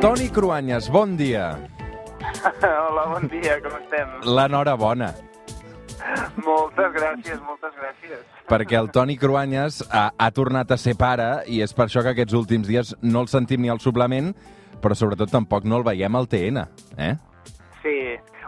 Toni Cruanyes, bon dia. Hola, bon dia, com estem? L'enhorabona, Moltes gràcies, moltes gràcies. perquè el Toni Cruanyes ha, ha tornat a ser pare i és per això que aquests últims dies no el sentim ni al suplement, però sobretot tampoc no el veiem al TN, eh?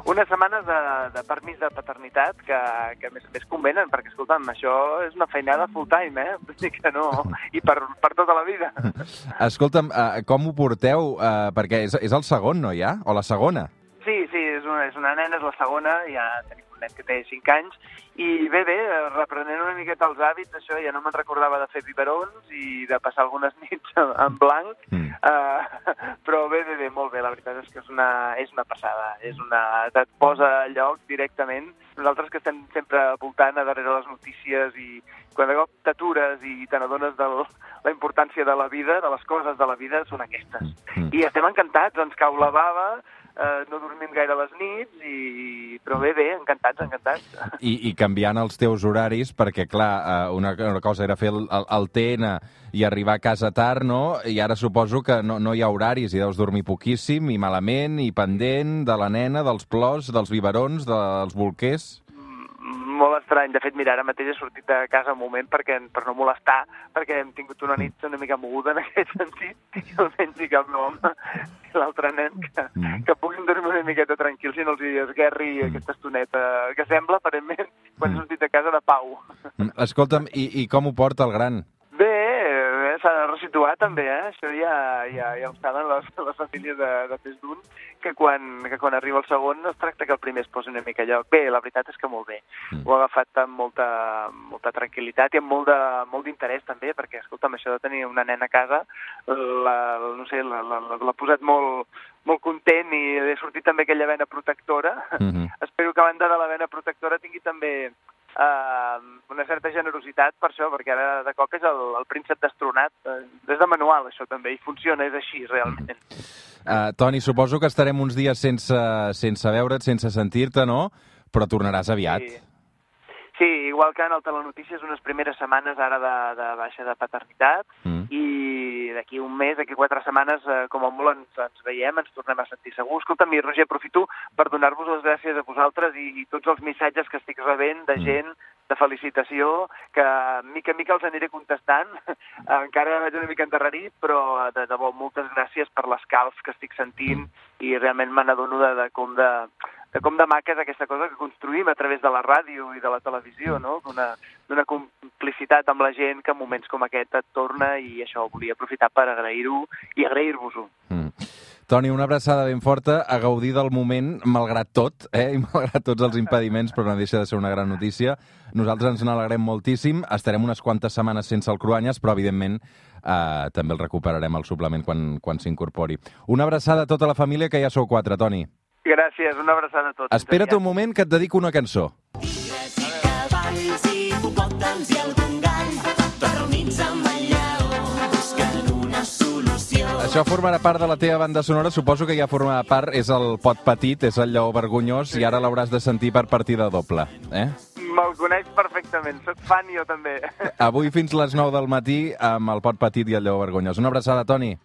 Unes setmanes de, de permís de paternitat que, que més més convenen, perquè, escolta'm, això és una feinada full time, eh? Vull dir que no, i per, per tota la vida. Escolta'm, eh, com ho porteu? Eh, perquè és, és el segon, no, ja? O la segona? Sí, sí, és una, és una nena, és la segona, ja tenim un nen que té 5 anys, i bé, bé, reprenent una miqueta els hàbits, això, ja no me'n recordava de fer biberons i de passar algunes nits en blanc, Mm. uh, però bé, molt bé, la veritat és que és una, és una passada, és una, et posa a lloc directament. Nosaltres que estem sempre voltant a darrere les notícies i quan de cop t'atures i te n'adones de la importància de la vida, de les coses de la vida, són aquestes. Mm. I estem encantats, ens cau la bava, eh, no dormim gaire les nits, i... però bé, bé, encantats, encantats. I, i canviant els teus horaris, perquè, clar, eh, una, una cosa era fer el, el, el TN i arribar a casa tard, no? I ara suposo que no, no hi ha horaris i deus dormir poquíssim i malament i pendent de la nena, dels plors, dels biberons, dels bolquers. Estrany. De fet, mira, ara mateix he sortit de casa un moment perquè, per no molestar, perquè hem tingut una nit una mica moguda en aquest sentit, i almenys dic al meu home i l'altre nen que, Mm. que puguin dormir una miqueta tranquils i no els hi esguerri aquesta estoneta que sembla, aparentment, quan he sortit de casa de pau. Mm, Escolta'm, i, i com ho porta el gran? Resituar també, eh? Això ja, ja, ja ho saben les, les famílies de, de pes d'un, que quan, que quan arriba el segon no es tracta que el primer es posi una mica lloc. Bé, la veritat és que molt bé. Mm. Ho ha agafat amb molta, molta tranquil·litat i amb molt de- molt d'interès també, perquè, escolta'm, això de tenir una nena a casa, la, no sé, l'ha la, la, l'ha posat molt, molt content i he sortit també aquella vena protectora. Mhm. Espero que a banda de la vena protectora tingui també eh, una certa generositat per això, perquè ara de cop és el, el príncep destronat. Eh, és de manual, això també, i funciona, és així, realment. Uh, Toni, suposo que estarem uns dies sense, sense veure't, sense sentir-te, no? Però tornaràs aviat. Sí. Sí, igual que en el Telenotícies, unes primeres setmanes ara de, de baixa de paternitat, Mm. i d'aquí un mes, d'aquí quatre setmanes, eh, com a molt ens, ens veiem, ens tornem a sentir segur. Escolta'm, i Roger, aprofito per donar-vos les gràcies a vosaltres i, i tots els missatges que estic rebent de Mm. gent, de felicitació, que mica en mica els aniré contestant. Encara vaig una mica endarrerit, però de debò, moltes gràcies per les calcs que estic sentint i realment me n'adono de, de com de, de com de maca és aquesta cosa que construïm a través de la ràdio i de la televisió, no? D'una complicitat amb la gent que en moments com aquest et torna i això volia aprofitar per agrair-ho i agrair-vos-ho. Mm. Toni, una abraçada ben forta, a gaudir del moment, malgrat tot, eh? i malgrat tots els impediments, però no deixa de ser una gran notícia. Nosaltres ens n'alegrem moltíssim, estarem unes quantes setmanes sense el Cruanyes, però evidentment eh, també el recuperarem al suplement quan, quan s'incorpori. Una abraçada a tota la família, que ja sou quatre, Toni. Gràcies, una abraçada a tots. Espera't un moment que et dedico una cançó. cavalls i hipopòtams i algun gall reunits amb el lleó buscant una solució. Això formarà part de la teva banda sonora, suposo que ja formarà part, és el pot petit, és el lleó vergonyós, i ara l'hauràs de sentir per partida doble. Eh? Me'l coneix perfectament, soc fan jo també. Avui fins les 9 del matí amb el pot petit i el lleó vergonyós. Una abraçada, Toni.